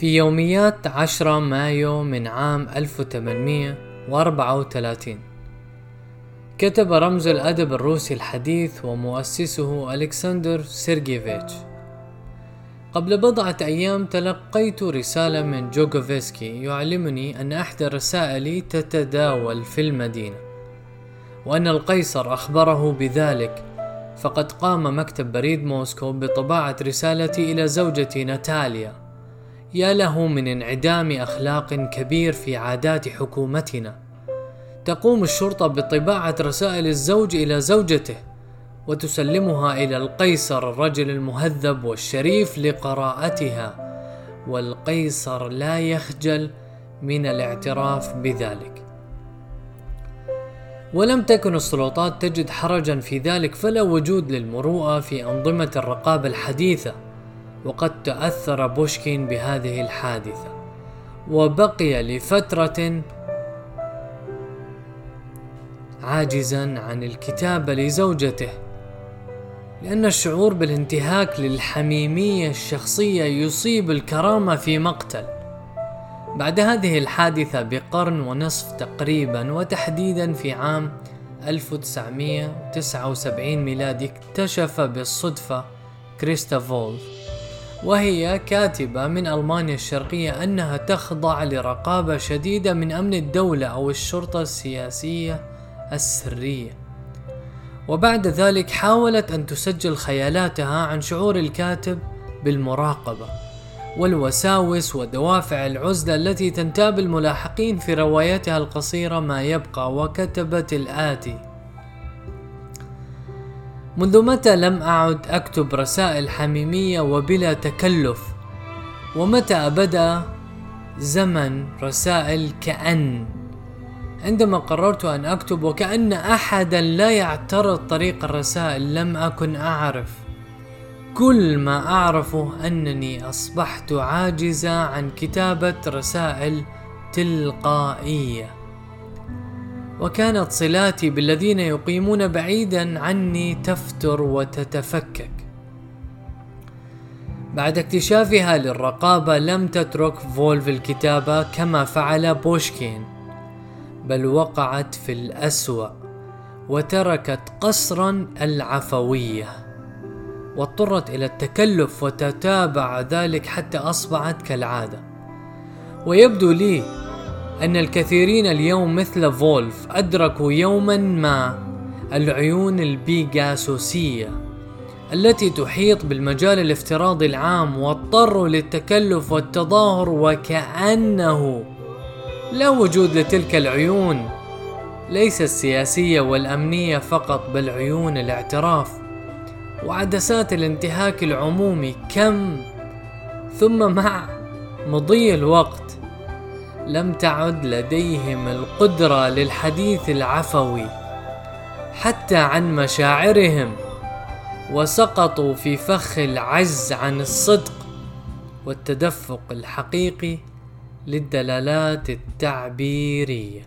في يوميات 10 مايو من عام 1834 كتب رمز الأدب الروسي الحديث ومؤسسه ألكسندر سيرجيفيتش. قبل بضعة أيام تلقيت رسالة من جوكوفسكي يعلمني أن إحدى رسائلي تتداول في المدينة وأن القيصر أخبره بذلك فقد قام مكتب بريد موسكو بطباعة رسالتي إلى زوجتي ناتاليا. يا له من انعدام أخلاق كبير في عادات حكومتنا. تقوم الشرطة بطباعة رسائل الزوج إلى زوجته وتسلمها إلى القيصر الرجل المهذب والشريف لقراءتها والقيصر لا يخجل من الاعتراف بذلك. ولم تكن السلطات تجد حرجا في ذلك فلا وجود للمروءة في أنظمة الرقابة الحديثة. وقد تأثر بوشكين بهذه الحادثة وبقي لفترة عاجزا عن الكتابة لزوجته لأن الشعور بالانتهاك للحميمية الشخصية يصيب الكرامة في مقتل. بعد هذه الحادثة بقرن ونصف تقريبا وتحديدا في عام 1979 ميلادي اكتشف بالصدفة كريستا فولف وهي كاتبة من ألمانيا الشرقية أنها تخضع لرقابة شديدة من أمن الدولة أو الشرطة السياسية السرية. وبعد ذلك حاولت أن تسجل خيالاتها عن شعور الكاتب بالمراقبة والوساوس ودوافع العزلة التي تنتاب الملاحقين في روايتها القصيرة ما يبقى وكتبت الآتي. منذ متى لم أعد أكتب رسائل حميمية وبلا تكلف؟ ومتى بدأ زمن رسائل كأن؟ عندما قررت أن أكتب وكأن أحدا لا يعترض طريق الرسائل لم أكن أعرف. كل ما أعرفه أنني أصبحت عاجزة عن كتابة رسائل تلقائية. وكانت صلاتي بالذين يقيمون بعيدا عني تفتر وتتفكك. بعد اكتشافها للرقابة لم تترك فولف الكتابة كما فعل بوشكين بل وقعت في الأسوأ وتركت قصرا العفوية واضطرت إلى التكلف وتتابع ذلك حتى أصبحت كالعادة. ويبدو لي أن الكثيرين اليوم مثل فولف أدركوا يوما ما العيون البيجاسوسية التي تحيط بالمجال الافتراضي العام واضطروا للتكلف والتظاهر وكأنه لا وجود لتلك العيون ليس السياسية والأمنية فقط بل عيون الاعتراف وعدسات الانتهاك العمومي. كم؟ ثم مع مضي الوقت. لم تعد لديهم القدرة للحديث العفوي حتى عن مشاعرهم وسقطوا في فخ العجز عن الصدق والتدفق الحقيقي للدلالات التعبيرية.